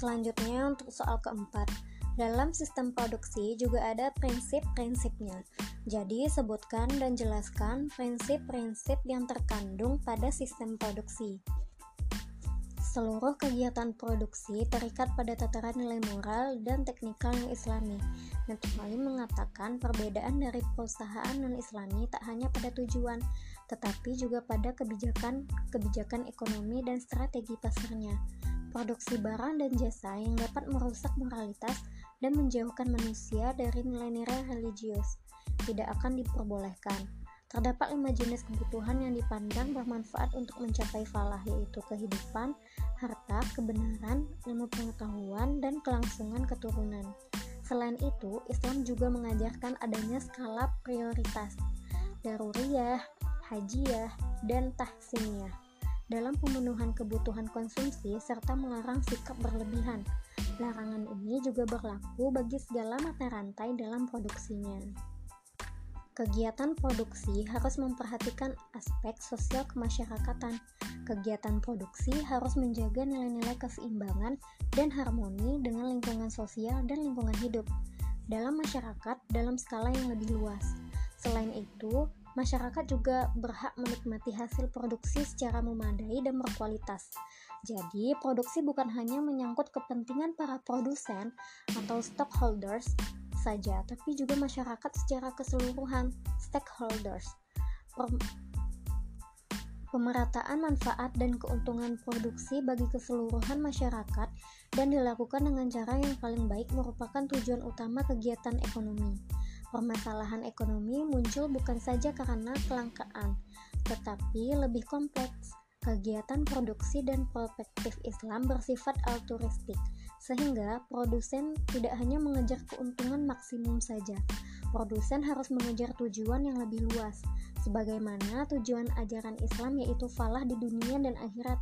Selanjutnya untuk soal keempat. Dalam sistem produksi juga ada prinsip-prinsipnya. Jadi, sebutkan dan jelaskan prinsip-prinsip yang terkandung pada sistem produksi. Seluruh kegiatan produksi terikat pada tataran nilai moral dan teknikal yang islami. Natukmali mengatakan perbedaan dari perusahaan non-islami tak hanya pada tujuan, tetapi juga pada kebijakan, kebijakan ekonomi dan strategi pasarnya. Produksi barang dan jasa yang dapat merusak moralitas dan menjauhkan manusia dari nilai-nilai religius tidak akan diperbolehkan. Terdapat lima jenis kebutuhan yang dipandang bermanfaat untuk mencapai falah, yaitu kehidupan, harta, kebenaran, ilmu pengetahuan, dan kelangsungan keturunan. Selain itu, Islam juga mengajarkan adanya skala prioritas, daruriyah, hajiyah, dan tahsiniyah dalam pemenuhan kebutuhan konsumsi serta melarang sikap berlebihan. Larangan ini juga berlaku bagi segala mata rantai dalam produksinya. Kegiatan produksi harus memperhatikan aspek sosial kemasyarakatan. Kegiatan produksi harus menjaga nilai-nilai keseimbangan dan harmoni dengan lingkungan sosial dan lingkungan hidup dalam masyarakat dalam skala yang lebih luas. Selain itu, masyarakat juga berhak menikmati hasil produksi secara memadai dan berkualitas. Jadi, produksi bukan hanya menyangkut kepentingan para produsen atau stockholders, saja, tapi juga masyarakat secara keseluruhan, stakeholders. Pemerataan manfaat dan keuntungan produksi bagi keseluruhan masyarakat dan dilakukan dengan cara yang paling baik merupakan tujuan utama kegiatan ekonomi. Permasalahan ekonomi muncul bukan saja karena kelangkaan, tetapi lebih kompleks. Kegiatan produksi dan perspektif Islam bersifat altruistik, sehingga produsen tidak hanya mengejar keuntungan maksimum saja. Produsen harus mengejar tujuan yang lebih luas, sebagaimana tujuan ajaran Islam yaitu falah di dunia dan akhirat.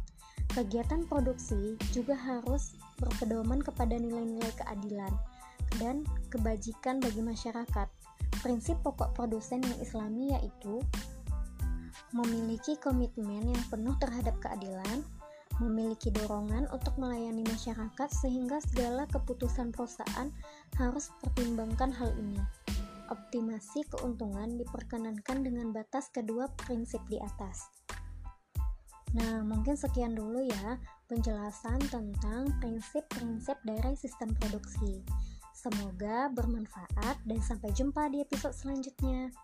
Kegiatan produksi juga harus berpedoman kepada nilai-nilai keadilan dan kebajikan bagi masyarakat. Prinsip pokok produsen yang islami yaitu memiliki komitmen yang penuh terhadap keadilan, memiliki dorongan untuk melayani masyarakat sehingga segala keputusan perusahaan harus pertimbangkan hal ini. Optimasi keuntungan diperkenankan dengan batas kedua prinsip di atas. Nah, mungkin sekian dulu ya penjelasan tentang prinsip-prinsip dari sistem produksi. Semoga bermanfaat dan sampai jumpa di episode selanjutnya.